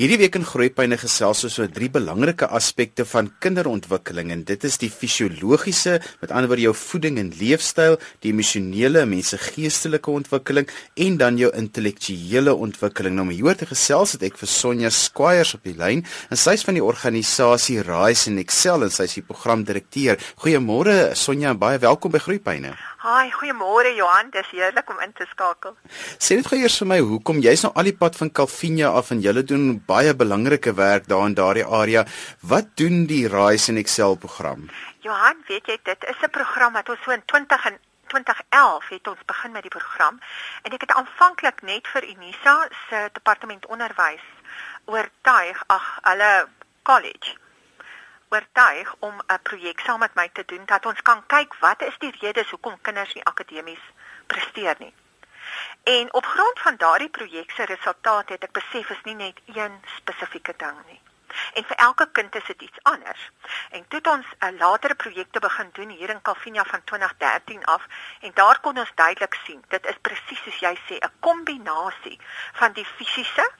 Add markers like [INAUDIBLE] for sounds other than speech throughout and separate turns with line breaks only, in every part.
Hierdie week in Groepyne gesels ons oor drie belangrike aspekte van kinderontwikkeling en dit is die fisiologiese, met ander woorde jou voeding en leefstyl, die emosionele, mense geestelike ontwikkeling en dan jou intellektuele ontwikkeling. Nou om hier te gesels het ek vir Sonja Squires op die lyn en sy is van die organisasie Rise and Excel en sy is die programdirekteur. Goeiemôre Sonja, baie welkom by Groepyne.
Haai, goeiemôre Johan, dis heerlik om in te skakel.
Sê net gou eers vir my, hoekom jy's nou al die pad van Calvinia af en julle doen baie belangrike werk daar in daardie area. Wat doen die Rise and Excel program?
Johan, weet jy, dit is 'n program wat ons so in 20 en 2011 het ons begin met die program en ek het aanvanklik net vir Unisa se departement onderwys oortuig ag hulle college oortuig om 'n projek saam met my te doen dat ons kan kyk wat is die redes hoekom kinders nie akademies presteer nie. En op grond van daardie projek se resultate het ek besef is nie net een spesifieke ding nie. En vir elke kind is dit iets anders. En toe het ons 'n uh, latere projekte begin doen hier in Calvinia van 2013 af en daar kon ons duidelik sien, dit is presies soos jy sê, 'n kombinasie van die fisiese,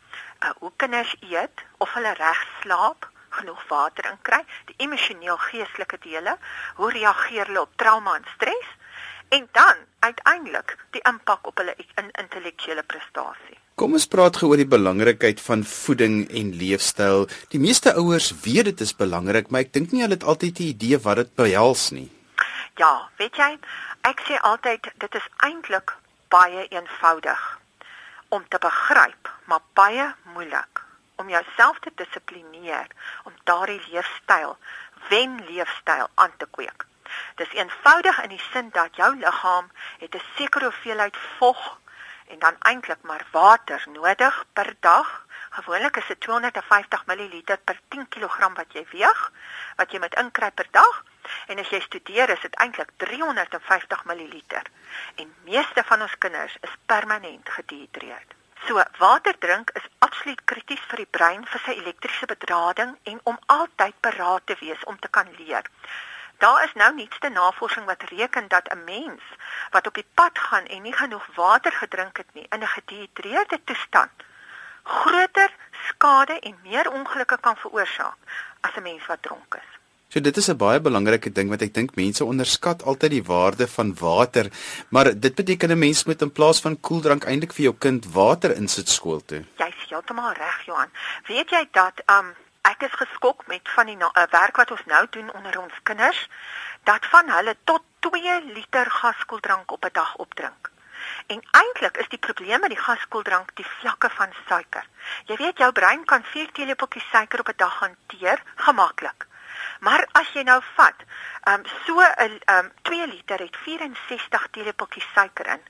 uh, hoe kinders eet, of hulle reg slaap, genoeg water in kry, die emosioneel geestelike dele, hoe reageer hulle op trauma en stres en dan uiteindelik die impak op hulle in intellektuele prestasie.
Kom ons praat gou oor die belangrikheid van voeding en leefstyl. Die meeste ouers weet dit is belangrik, maar ek dink nie hulle het altyd 'n idee wat dit behels nie.
Ja, weet jy, ek sê altyd dit is eintlik baie eenvoudig om te begryp, maar baie moeilik om jouself te dissiplineer om daardie leefstyl, wen leefstyl aan te kweek. Dis eenvoudig in die sin dat jou liggaam het 'n sekere hoeveelheid vog en dan eintlik maar water nodig per dag. Gewoonlik is dit 250 ml per 10 kg wat jy weeg, wat jy moet inkry per dag. En as jy studeer, is dit eintlik 350 ml. En meeste van ons kinders is permanent gedehidreerd. So water drink is absoluut krities vir die brein vir sy elektriese bedrading en om altyd paraat te wees om te kan leer. Daar is nou nuutste navorsing wat reken dat 'n mens wat op die pad gaan en nie genoeg water gedrink het nie in 'n gedehidreerde toestand groter skade en meer ongelukke kan veroorsaak as 'n mens wat dronk is.
So dit is 'n baie belangrike ding wat ek dink mense onderskat altyd die waarde van water, maar dit beteken 'n mens moet in plaas van koeldrank eintlik vir jou kind water insit skool toe.
Jy's heeltemal reg, Johan. Weet jy dat um ek is geskok met van die uh, werk wat ons nou doen onder ons kinders dat van hulle tot 2 liter gaskoeldrank op 'n dag opdrink. En eintlik is die probleem met die gaskoeldrank die vlakke van suiker. Jy weet jou brein kan 4 teelepeltjies suiker op 'n dag hanteer gemaklik. Maar as jy nou vat, ehm um, so 'n ehm um, 2 liter het 64 teelepeltjies suiker in.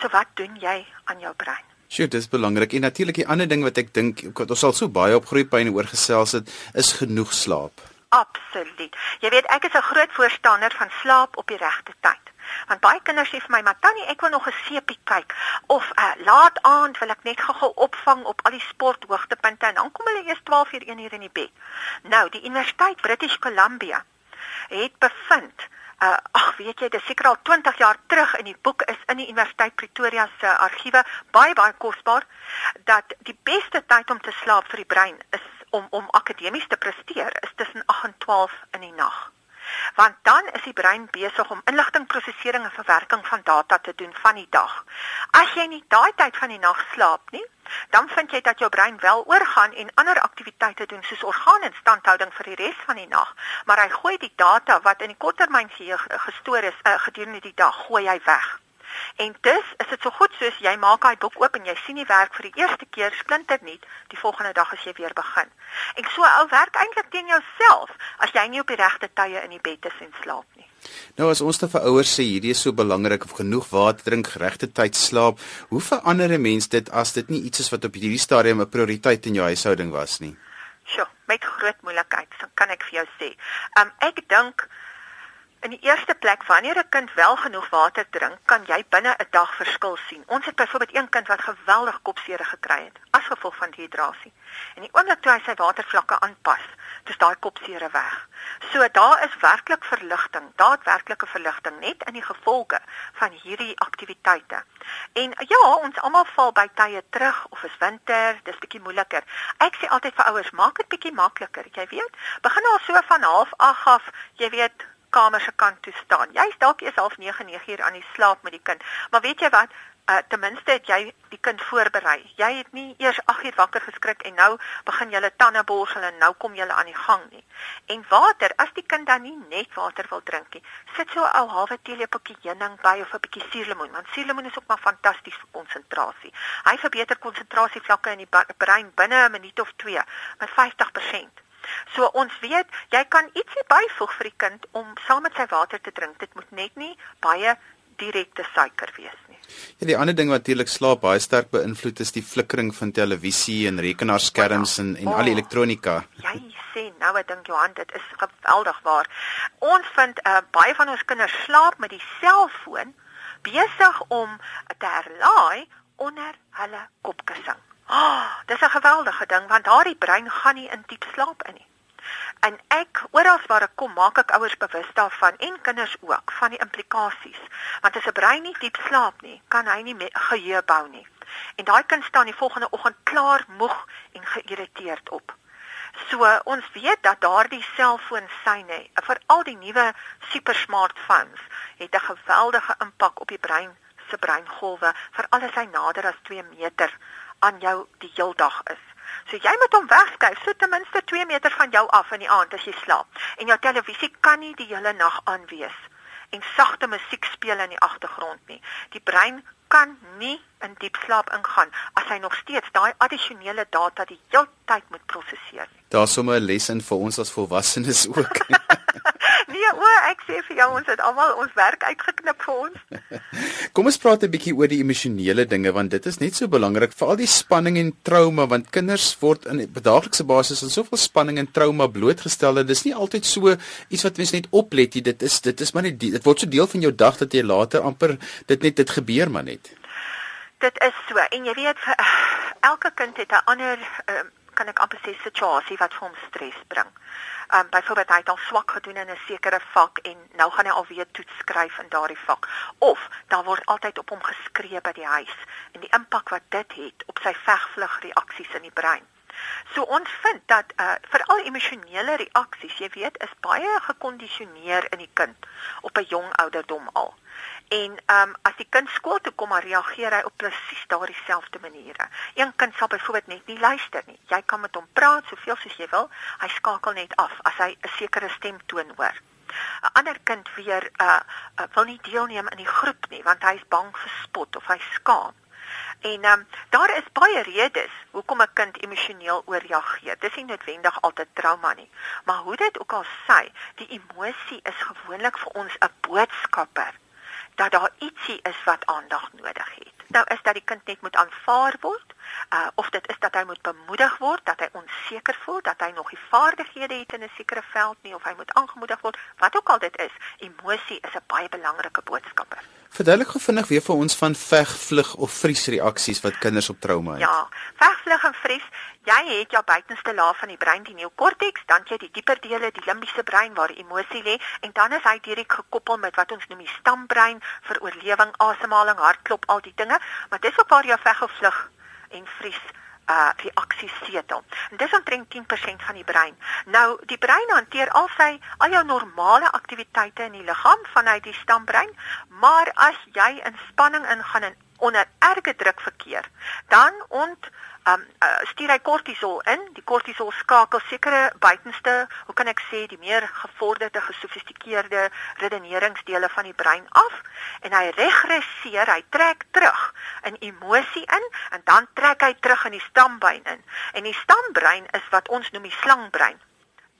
So wat doen jy aan jou brein?
Sjoe, dis belangrik. En natuurlik die ander ding wat ek dink ons sal so baie op groeipyne oorgesels het, is genoeg slaap.
Absoluut. Jy weet ek is 'n groot voorstander van slaap op die regte tyd. Want baie kinders sê vir my, "Maar tannie, ek wil nog 'n seepie kyk of uh, laat aand wil ek net gou-gou opvang op al die sporthoogtepunte en dan kom hulle eers 12 uur 1 uur in die bed." Nou, die Universiteit British Columbia het bevind Uh, ag weet jy dis seker al 20 jaar terug in die boek is in die Universiteit Pretoria se argiewe baie baie kosbaar dat die beste tyd om te slaap vir die brein is om om akademies te presteer is tussen 8 en 12 in die nag want dan is die brein besig om inligtingprosesering en verwerking van data te doen van die dag. As jy nie daai tyd van die nag slaap nie, dan vind jy dat jou brein wel oorgaan en ander aktiwiteite doen soos orgaaninstandhouding vir die res van die nag, maar hy gooi die data wat in die korttermyn gestoor is uh, gedurende die dag, gooi hy weg. En dus is dit so goed soos jy maak daai boek oop en jy sien die werk vir die eerste keer splinternuut die volgende dag as jy weer begin. En so ou werk eintlik teen jouself as jy nie op die regte tye in die bed is en slaap nie.
Nou as ons te vir ouers sê hierdie is so belangrik om genoeg water drink, regte tyd slaap, hoe verander 'n mens dit as dit nie iets is wat op hierdie stadium 'n prioriteit in jou huishouding was nie?
Sjoe, met groot moeilikheid, kan ek vir jou sê. Um ek dink In die eerste plek, wanneer 'n kind wel genoeg water drink, kan jy binne 'n dag verskil sien. Ons het byvoorbeeld een kind wat geweldig kopseer gekry het as gevolg van dehydrasie. En die oomblik toe hy sy watervlakke aanpas, dis daai kopseere weg. So daar is werklik verligting, daadwerklike verligting net in die gevolge van hierdie aktiwiteite. En ja, ons almal val by tye terug of is winter, dis bietjie moeiliker. Ek sê altyd vir ouers, maak dit bietjie makliker, jy weet. Begin al so van 08:30 af, jy weet, kamer se kant toe staan. Jy's dalk eers half 9, 9 uur aan die slaap met die kind. Maar weet jy wat? uh, ten minste het jy die kind voorberei. Jy het nie eers 8 uur wakker geskrik en nou begin jy tande borsel en nou kom jy aan die gang nie. En water, as die kind dan nie net water wil drink nie, sit so 'n ou halwe teelepeltjie heuning by of 'n bietjie suurlemoen, want suurlemoen is ook maar fantasties vir konsentrasie. Hy verbeter konsentrasievlakke in die brein binne 'n minuut of 2 met 50%. So ons weet, jy kan ietsie byvoeg vir die kind om saam met sy water te drink. Dit moet net nie baie direkte suiker wees nie.
Ja, die ander ding wat natuurlik slaap baie sterk beïnvloed is die flikkering van televisie en rekenaarskerms en en oh, al die elektronika.
Jy sê nou ek dink Johan, dit is geweldig waar. Ons vind uh, baie van ons kinders slaap met die selfoon besig om te herlaai onder hulle kopkussing. Ah, oh, dis 'n geweldige ding want daardie brein gaan nie in diep slaap in nie. En ek oral waar ek kom, maak ek ouers bewus daarvan en kinders ook van die implikasies. Want as 'n brein nie diep slaap nie, kan hy nie geheue bou nie. En daai kind staan die volgende oggend klaar moeg en geïrriteerd op. So ons weet dat daardie selfoon syne, veral die nuwe super smartphones, het 'n geweldige impak op die brein se breingolwe, veral as hy nader as 2 meter aan jou die heeldag is. So jy moet hom wegskuif so ten minste 2 meter van jou af in die aand as jy slaap. En jou televisie kan nie die hele nag aan wees en sagte musiek speel in die agtergrond nie. Die brein kan nie in diep slaap ingaan as hy nog steeds daai addisionele data die heeltyd moet prosesseer.
Daar's sommer 'n les in vir ons as volwassenes ook. [LAUGHS] [LAUGHS]
nee, o, ek sê vir jou ons het almal ons werk uitgeknip vir ons. [LAUGHS]
Kom ons praat 'n bietjie oor die emosionele dinge want dit is net so belangrik vir al die spanning en trauma want kinders word in daaglikse basis aan soveel spanning en trauma blootgestel dat dis nie altyd so iets wat mens net oplet nie. Dit is dit is maar net dit word so deel van jou dag dat jy later amper dit net dit gebeur maar net.
Dit is so en jy weet vir, [SIGHS] elke kind het 'n ander uh, kan ek amper sê situasie wat vir hom stres bring. Um byvoorbeeld hy het al swak gedoen in 'n sekere vak en nou gaan hy alweer toets skryf in daardie vak of daar word altyd op hom geskree by die huis en die impak wat dit het op sy vegvlug reaksies in die brein. So ons vind dat uh veral emosionele reaksies, jy weet, is baie gekondisioneer in die kind op 'n jong ouderdom al. En ehm um, as die kind skool toe kom, maar reageer hy op presies daardie selfde maniere. Een kind sal byvoorbeeld net nie luister nie. Jy kan met hom praat soveel soos jy wil, hy skakel net af as hy 'n sekere stemtoon hoor. 'n Ander kind weer uh, uh wil nie deelneem in die groep nie want hy is bang vir spot of hy skaam. En ehm um, daar is baie redes hoekom 'n kind emosioneel ooreageer. Dis nie noodwendig altyd trauma nie, maar hoe dit ook al sy, die emosie is gewoonlik vir ons 'n boodskapper dat daar ietsie is wat aandag nodig het. Nou is dat die kind net moet aanvaar word, uh of dit is dat hy moet bemoedig word, dat hy onseker voel, dat hy nog nie vaardighede het in 'n sekere veld nie of hy moet aangemoedig word, wat ook al dit is, emosie is 'n baie belangrike boodskapper.
Verduidelik gou vinnig weer vir ons van veg, vlug of vries reaksies wat kinders op trauma het.
Ja, veg, vlug en vries Jy het jou buitenste laag van die brein, die neokorteks, dan jy die dieper dele, die limbiese brein waar emosie lê en dan is hy direk gekoppel met wat ons noem die stambrein vir oorlewing, asemhaling, hartklop, al die dinge, maar dis ook waar jou veg of vlug en vries uh reaksies setel. En dis omtrent 10% van die brein. Nou die brein hanteer al sy al jou normale aktiwiteite in die liggaam vanuit die stambrein, maar as jy in spanning ingaan en onder erge druk verkeer, dan ont um uh, stuur hy kortisol in. Die kortisol skakel sekere buitenste, hoe kan ek sê, die meer gevorderde, gesofistikeerde redeneringsdele van die brein af en hy regresseer, hy trek terug in emosie in en dan trek hy terug in die stambrein in. En die stambrein is wat ons noem die slangbrein.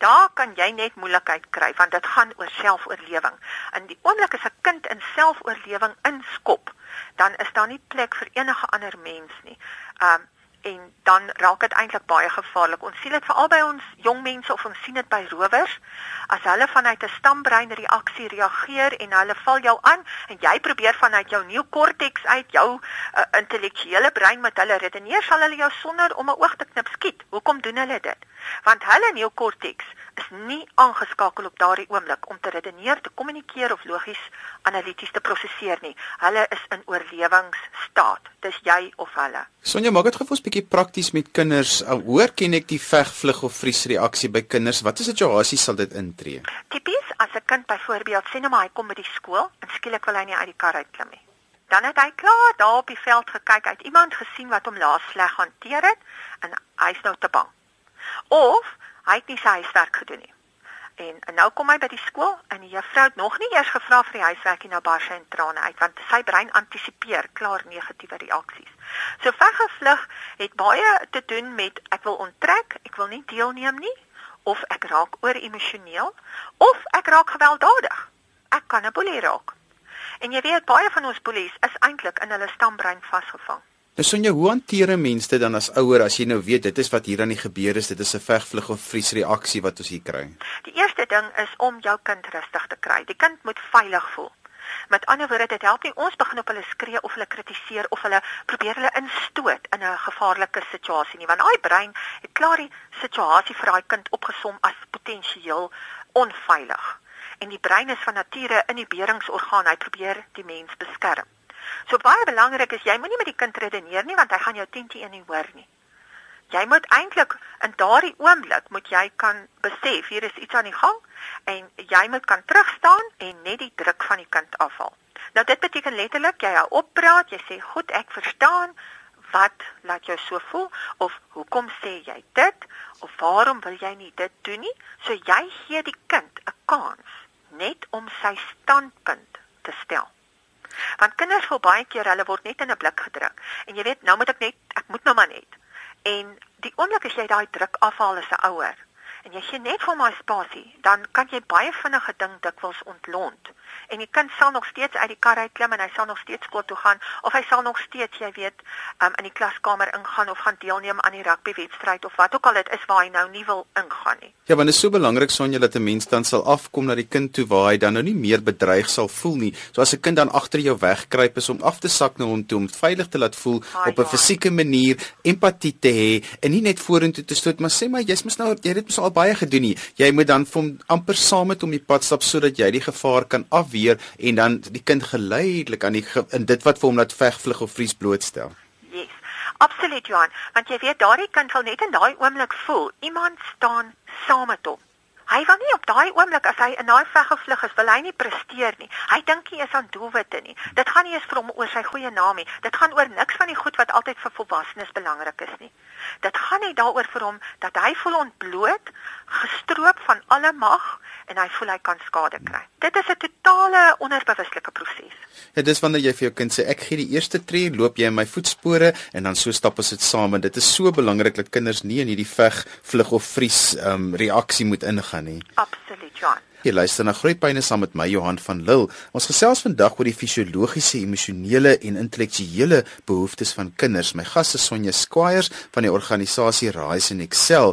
Daar kan jy net moeilikheid kry want dit gaan oor selfoorlewing. In die oomblik as 'n kind in selfoorlewing inskop, dan is daar nie plek vir enige ander mens nie. Um en dan raak dit eintlik baie gevaarlik. Ons sien dit veral by ons jong mense of ons sien dit by rowers. As hulle vanuit 'n stambrein reaksie reageer en hulle val jou aan en jy probeer vanuit jou neokorteks uit jou uh, intellektuele brein met hulle redeneer, sal hulle jou sonder om 'n oog te knip skiet. Hoekom doen hulle dit? Want hulle neokorteks is nie aangeskakel op daardie oomblik om te redeneer, te kommunikeer of logies analities te prosesseer nie. Hulle is in oorlewingsstaat. Dis jy of hulle.
Sonja, maak dit gou vir ons bietjie prakties met kinders. Hoor ken ek die veg, vlug of vries reaksie by kinders? Watter situasies sal dit intree?
Tipies as 'n kind byvoorbeeld sê nou maar hy kom by die skool en skielik wil hy nie uit die kar uitklim nie. Dan het hy klaar daar op die veld gekyk, hy het iemand gesien wat hom laas sleg hanteer het en hy's nou te bang. Of hy het nie sy huiswerk gedoen nie. En, en nou kom hy by die skool en die juffrou het nog nie eers gevra vir die huiswerk en nou bars sy in trane uit want sy brein antisipeer klaar negatiewe reaksies. So veggevlug het baie te doen met ek wil onttrek, ek wil nie deelneem nie of ek raak oor emosioneel of ek raak gewelddadig. Ek kan 'n boelie raak. En jy weet baie van ons boelies is eintlik in hulle stambrein vasgevang.
Nou Sonja, hoe hanteer 'n mens dit dan as ouer as jy nou weet dit is wat hier aan die gebeur is, dit is 'n vegvlug of vriesreaksie wat ons hier kry?
Die eerste ding is om jou kind rustig te kry. Die kind moet veilig voel. Met ander woorde, dit help nie ons begin op hulle skree of hulle kritiseer of hulle probeer hulle instoot in 'n gevaarlike situasie nie, want daai brein het klaar die situasie vir daai kind opgesom as potensieel onveilig. En die brein is van nature 'n inhiberingsorgaan. Hy probeer die mens beskerm. So baie belangrik is jy moenie met die kind redeneer nie want hy gaan jou tentjie in nie hoor nie. Jy moet eintlik in daardie oomblik moet jy kan besef hier is iets aan die gang en jy moet kan terugstaan en net die druk van die kind afhaal. Nou dit beteken letterlik jy hou oppraat, jy sê goed, ek verstaan wat laat jou so voel of hoekom sê jy dit of waarom wil jy nie dit doen nie? So jy gee die kind 'n kans net om sy standpunt te stel. Want kinders voel baie keer hulle word net in 'n blik gedruk. En jy weet, nou moet ek net ek moet nou maar net. En die oomblik as jy daai druk afhaal as 'n ouer en jy gee net vir my spasie, dan kan jy baie vinnige ding dikwels ontlont en die kind sal nog steeds uit die kar uit klim en hy sal nog steeds skool toe gaan of hy sal nog steeds, jy weet, um, in die klaskamer ingaan of gaan deelneem aan die rugbywedstryd of wat ook al dit is waar hy nou nie wil ingaan nie.
Ja, want dit is so belangrik Sonja dat 'n mens dan sal afkom na die kind toe waar hy dan nou nie meer bedreig sal voel nie. So as 'n kind dan agter jou wegkruip is om af te sak na hom toe om veilig te laat voel ah, op 'n ja. fisieke manier, empatie te hê en nie net vorentoe te stoot maar sê maar jy's mos nou jy het dit mos al baie gedoen nie. Jy moet dan hom amper saam met hom die pad stap sodat jy die gevaar kan afweer weer en dan die kind geleidelik aan die in dit wat vir hom laat vegvlug of vries blootstel.
Yes. Absoluut Johan, want jy weet daardie kind sal net in daai oomblik voel iemand staan saam met hom. Hy wil nie op daai oomblik as hy in daai veggevlug is, wil hy nie presteer nie. Hy dink nie eens aan doelwitte nie. Dit gaan nie eens vir hom oor sy goeie naam nie. Dit gaan oor niks van die goed wat altyd vir volwassenes belangrik is nie. Dit gaan net daaroor vir hom dat hy voel ontbloot, gestroop van alle mag en hy voel hy kan skade kry. Dit is 'n totale onderbewuslike proses.
Ja, dis wanneer jy vir jou kind sê ek gee die eerste tree, loop jy in my voetspore en dan so stap ons dit saam en dit is so belangrik dat kinders nie in hierdie veg, vlug of vries um, reaksie moet ingaan nie.
Absoluut, John.
Jy luister na Groepyne saam met my Johan van Lille. Ons gesels vandag oor die fisiologiese, emosionele en intellektuele behoeftes van kinders. My gas is Sonja Squires van die organisasie Rise and Excel.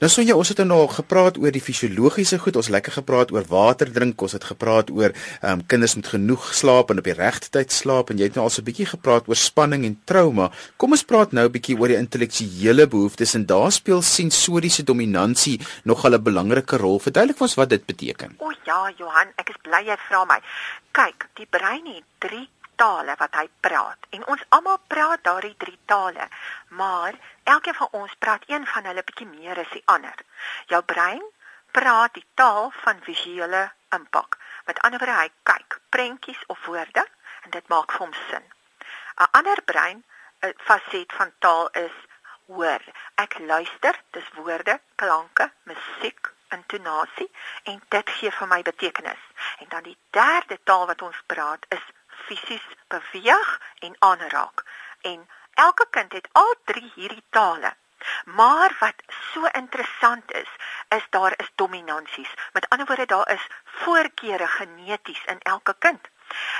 Nou Sonja, ons het nou gepraat oor die fisiologiese goed, ons lekker gepraat oor water drink, ons het gepraat oor ehm um, kinders moet genoeg slaap en op die regte tyd slaap en jy het nou al so 'n bietjie gepraat oor spanning en trauma. Kom ons praat nou 'n bietjie oor die intellektuele behoeftes en daar speel sensoriese dominansie nog 'n belangrike rol. Verduidelik ons wat dit beteken.
O ja, Johan, ek is bly jy vra my. Kyk, die brein het 3 tale wat hy praat. En ons almal praat daardie drie tale maar elkeen van ons praat een van hulle bietjie meer as die ander. Jou brein praat die taal van visuele impak. Met ander woorde hy kyk prentjies of woorde en dit maak vir hom sin. 'n ander brein 'n faset van taal is hoor. Ek luister dis woorde klanke musiek intonasie en dit gee vir my betekenis. En dan die derde taal wat ons praat is fisies beweeg en aanraak. En elke kind het al drie hierdie tale. Maar wat so interessant is, is daar is dominansies. Met ander woorde daar is voorkeure geneties in elke kind.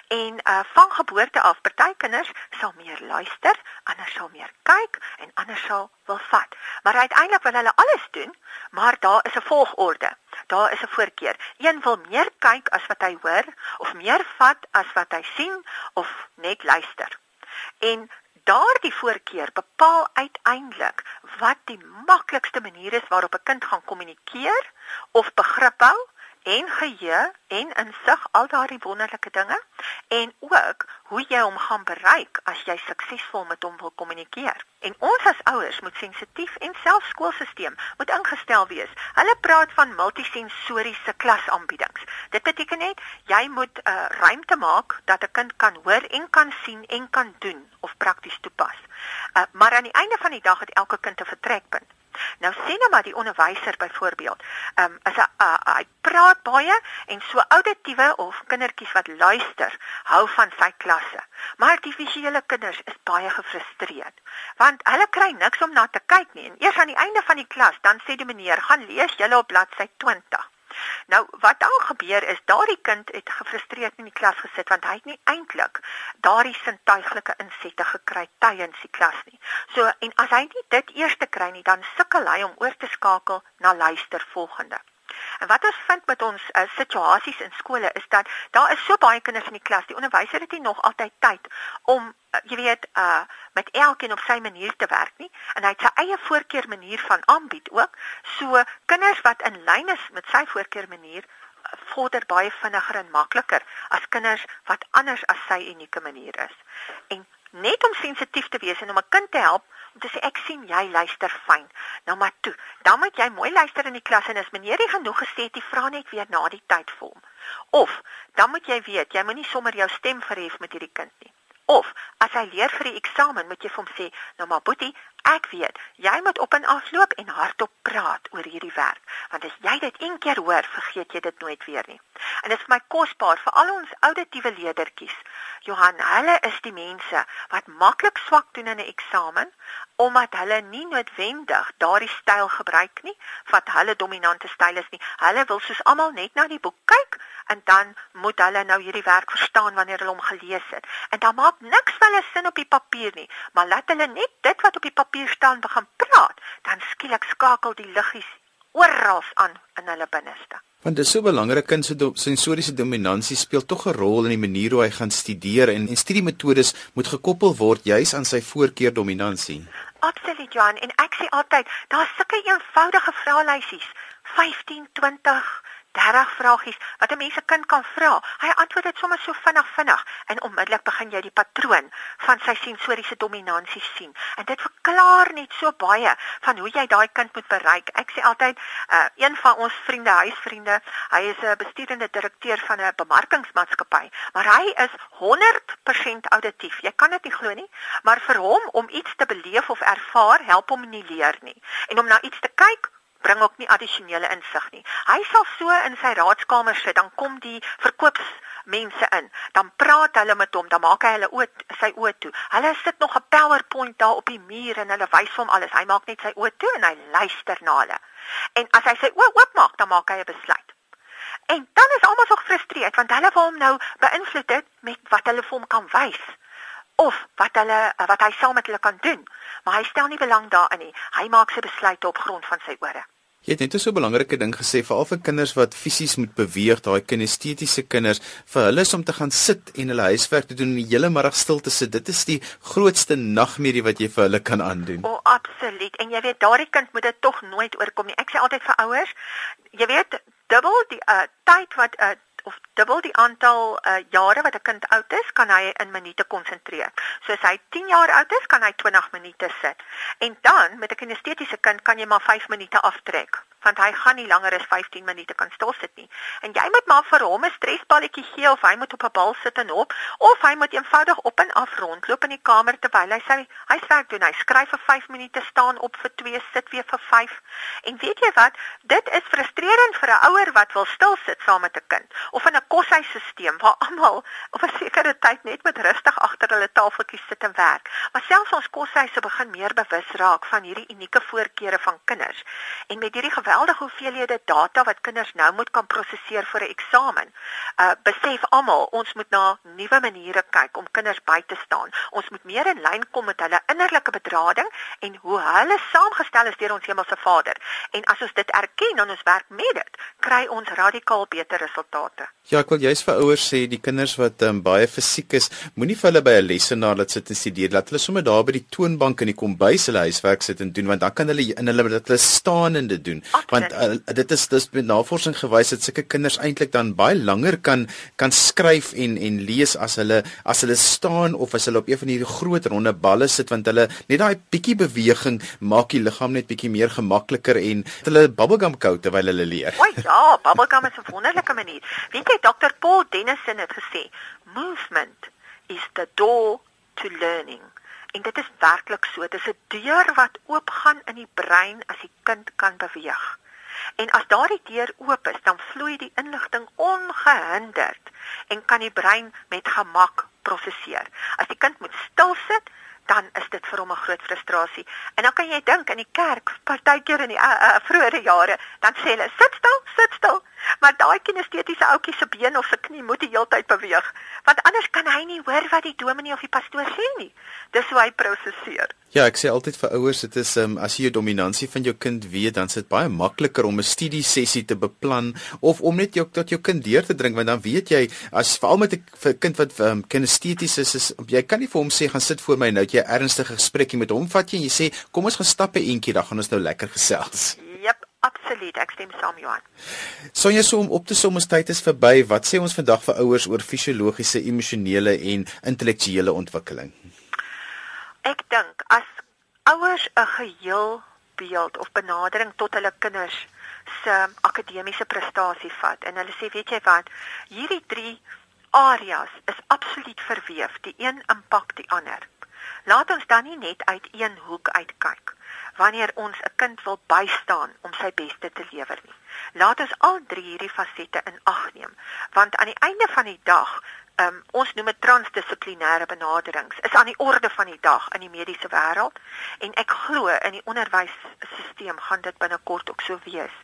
En uh van geboorte af, party kinders sal meer luister, ander sal meer kyk en ander sal wil vat. Maar uiteindelik wil hulle alles doen, maar daar is 'n volgorde. Daar is 'n voorkeur. Een wil meer kyk as wat hy hoor of meer vat as wat hy sien of net luister. En daardie voorkeur bepaal uiteindelik wat die maklikste manier is waarop 'n kind gaan kommunikeer of begrip hou en geheue en insig al daardie wonderlike dinge en ook hoe jy hom gaan bereik as jy suksesvol met hom wil kommunikeer. En ons as ouers moet sensitief en selfs skoolstelsel moet ingestel wees. Hulle praat van multisensoriese klasaanbiedings. Dit beteken net jy moet 'n uh, ruimte maak dat 'n kind kan hoor en kan sien en kan doen of prakties toepas. Uh, maar aan die einde van die dag het elke kind 'n vertrekpunt. Nou sien nou maar die onderwyser byvoorbeeld, ehm um, as hy uh, hy praat baie en so auditiewe of kindertjies wat luister, hou van sy klasse. Maar die visuele kinders is baie gefrustreerd want hulle kry niks om na te kyk nie. En eers aan die einde van die klas dan sê die meneer, "Gaan lees julle op bladsy 20." Nou wat dan gebeur is daardie kind het gefrustreerd in die klas gesit want hy het nie eintlik daardie sintuiglike insette gekry tydens die klas nie. So en as hy nie dit eers te kry nie, dan sukkel hy om oor te skakel na luister volgende. En wat ons vind met ons uh, situasies in skole is dat daar is so baie kinders in die klas, die onderwyser het nie nog altyd tyd om uh, jy weet uh met elkeen op sy manier te werk nie en hy het sy eie voorkeur manier van aanbied ook. So kinders wat in lyn is met sy voorkeur manier vorder baie vinniger en makliker as kinders wat anders as sy unieke manier is. En net om sensitief te wees en om 'n kind te help om te sê ek sien jy luister fyn. Nou maar toe, dan moet jy mooi luister in die klas en as meneer nie genoeg gesê het, jy vra net weer na die tyd vir hom. Of dan moet jy weet, jy moenie sommer jou stem verhef met hierdie kind nie. Of as hy leer vir die eksamen, moet jy vir hom sê, nou maar boetie, ek weet, jy moet op en af loop en hardop praat oor hierdie werk, want as jy dit een keer hoor, vergeet jy dit nooit weer nie. En dit is vir my kosbaar vir al ons auditiewe leerdertjies. Johan, hulle is die mense wat maklik swak doen in 'n eksamen omdat hulle nie noodwendig daardie styl gebruik nie, wat hulle dominante styl is nie. Hulle wil soos almal net na die boek kyk en dan moet hulle nou hierdie werk verstaan wanneer hulle hom gelees het. En dan maak niks van hulle sin op die papier nie, maar laat hulle net dit wat op die papier staan begin praat, dan skielik skakel die liggies oral aan in hulle binneste.
Want dit is so belangrik kind se do sensoriese dominansie speel tog 'n rol in die manier hoe hy gaan studeer en en studiemetodes moet gekoppel word juis aan sy voorkeur dominansie.
Absoluut Johan en ek sê altyd daar's sulke eenvoudige vraelysies 15 20 30 vragies wat 'n mens se kind kan vra. Hy antwoord dit sommer so vinnig vinnig en onmiddellik begin jy die patroon van sy sensoriese dominansie sien. En dit verklaar net so baie van hoe jy daai kind moet bereik. Ek sê altyd, uh, een van ons vriende, huisvriende, hy is 'n besturende direkteur van 'n bemarkingsmaatskappy, maar hy is 100% auditief. Jy kan dit nie glo nie, maar vir hom om iets te beleef of ervaar, help hom nie leer nie. En om na iets te kyk bring ook nie addisionele insig nie. Hy sal so in sy raadskamer sit, dan kom die verkoopsmense in, dan praat hulle met hom, dan maak hy hulle oë sy oë toe. Hulle sit nog 'n PowerPoint daar op die muur en hulle wys hom alles. Hy maak net sy oë toe en hy luister na hulle. En as hy sy oë oopmaak, dan maak hy 'n besluit. En dan is almal so gefrustreerd want hulle wil hom nou beïnvloed het met wat hulle vir hom kan wys of wat hulle wat hy saam met hulle kan doen maar hy stel nie belang daarin nie. Hy maak sy besluite op grond van sy ore.
Jy het net so 'n belangrike ding gesê veral vir kinders wat fisies moet beweeg, daai kinestetiese kinders, vir hulle is om te gaan sit en hulle huiswerk te doen en die hele middag stil te sit. Dit is die grootste nagmerrie wat jy vir hulle kan aandoen.
O, oh, absoluut. En jy weet, daardie kind moet dit tog nooit oorkom nie. Ek sê altyd vir ouers, jy weet, dubbel die uh, tyd wat 'n uh, of dubbel die aantal uh, jare wat 'n kind oud is, kan hy in minute konsentreer. So as hy 10 jaar oud is, kan hy 20 minute sit. En dan met 'n kinestetiese kind kan jy maar 5 minute aftrek want hy gaan nie langer as 15 minute kan stil sit nie. En jy moet maar vir hom 'n stresballetjie gee of hy moet op 'n bal sit en hop of hy moet eenvoudig op en af rondloop in die kamer terwyl hy sy huiswerk doen. Hy skryf vir 5 minute, staan op vir 2, sit weer vir 5. En weet jy wat? Dit is frustrerend vir 'n ouer wat wil stil sit saam met 'n kind of in 'n koshuisstelsel waar almal op 'n sekere tyd net met rustig agter hulle tafeltjies sit en werk. Maar selfs ons koshuise begin meer bewus raak van hierdie unieke voorkeure van kinders. En met hierdie geweldige hoeveelhede data wat kinders nou moet kan prosesseer vir 'n eksamen. Uh besef almal, ons moet na nuwe maniere kyk om kinders by te staan. Ons moet meer in lyn kom met hulle innerlike bedrading en hoe hulle saamgestel is deur ons Hemelse Vader. En as ons dit erken en ons werk met dit, kry ons radikaal beter resultate.
Ja, ek wil juist vir ouers sê die kinders wat um, baie fisiek is, moenie vir hulle by 'n lesenaar laat sit en studeer. Laat hulle sommer daar by die toonbank in die kombuis hulle huiswerk sit en doen want dan kan hulle in hulle dat hulle staan en dit doen. Want uh, dit is dis met navorsing gewys dat sulke kinders eintlik dan baie langer kan kan skryf en en lees as hulle as hulle staan of as hulle op een van hierdie groot ronde balle sit want hulle net daai bietjie beweging maak die liggaam net bietjie meer gemakliker en hulle bubblegum kou terwyl hulle leer.
O ja, bubblegum is 'n wonderlike manier. Weet jy Dr. Paul Dennison het gesê, movement is the door to learning. En dit is werklik so. Dit is 'n deur wat oopgaan in die brein as die kind kan beweeg. En as daardie deur oop is, dan vloei die inligting ongehinderd en kan die brein met gemak prosesseer. As die kind moet stil sit, dan is dit vir hom 'n groot frustrasie. En dan kan jy dink in die kerk, partykeer in die uh, uh, vroeë jare, dan sê hulle sit stil, sit stil. Maar daai kinestetiese ouetjie se been of se knie moet die hele tyd beweeg, want anders kan hy nie hoor wat die dominee of die pastoor sê nie. Dis hoe hy prosesseer.
Ja, ek sê altyd vir ouers, dit is um, as jy jou dominansie van jou kind weet, dan is dit baie makliker om 'n studie sessie te beplan of om net jou tot jou kind deur te dring, want dan weet jy as veral met 'n kind wat um, kinesteties is, is jy kan nie vir hom sê gaan sit voor my nou jy ernstige gesprekkie met hom vat jy en jy sê kom ons gaan stap 'n entjie, dan gaan ons nou lekker gesels.
Absoluut, ek stem saam Johan.
Sonja so om op te som ons tyd is verby. Wat sê ons vandag vir ouers oor fisiologiese, emosionele en intellektuele ontwikkeling?
Ek dink as ouers 'n geheel beeld of benadering tot hulle kinders se akademiese prestasie vat en hulle sê weet jy wat hierdie drie areas is absoluut verweef die een impak die ander laat ons dan nie net uit een hoek uitkyk wanneer ons 'n kind wil bystaan om sy beste te lewer nie. Laat ons al drie hierdie fasette in ag neem want aan die einde van die dag um, ons noem dit transdissiplinêre benaderings is aan die orde van die dag in die mediese wêreld en ek glo in die onderwysstelsel gaan dit binnekort ook so wees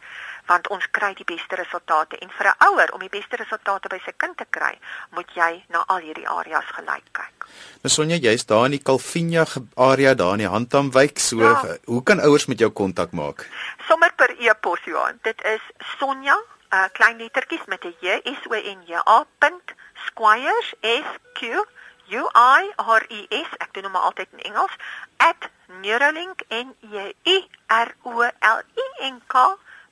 want ons kry die beste resultate en vir 'n ouer om die beste resultate by sy kind te kry moet jy na al hierdie areas gelyk kyk.
Nou Sonja, jy's daar in die Calvinia area daar in die Handamwyk so ja. hoe kan ouers met jou kontak maak?
Sommer per e-pos Johan. Dit is Sonja uh, klein lettertjies met 'n J S O N J A. Squires S Q U I R E S ek doen hom altyd in Engels @neuralink n e i r o l i n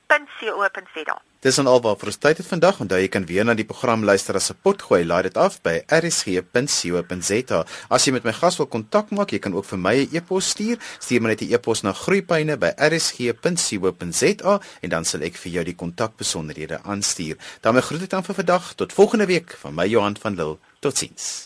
k.co.za
Dis dan alwaar vir ons tyd het vandag. Onthou jy kan weer na die program luister as 'n potgooi. Laai dit af by rsg.co.za. As jy met my gas wil kontak maak, jy kan ook vir my 'n e e-pos stuur. Stuur my net 'n e-pos na groeipyne by rsg.co.za en dan sal ek vir jou die kontakbesonderhede aanstuur. daarmee groet ek dan vir vandag. Tot volgende week van my Johan van Lille. Totsiens.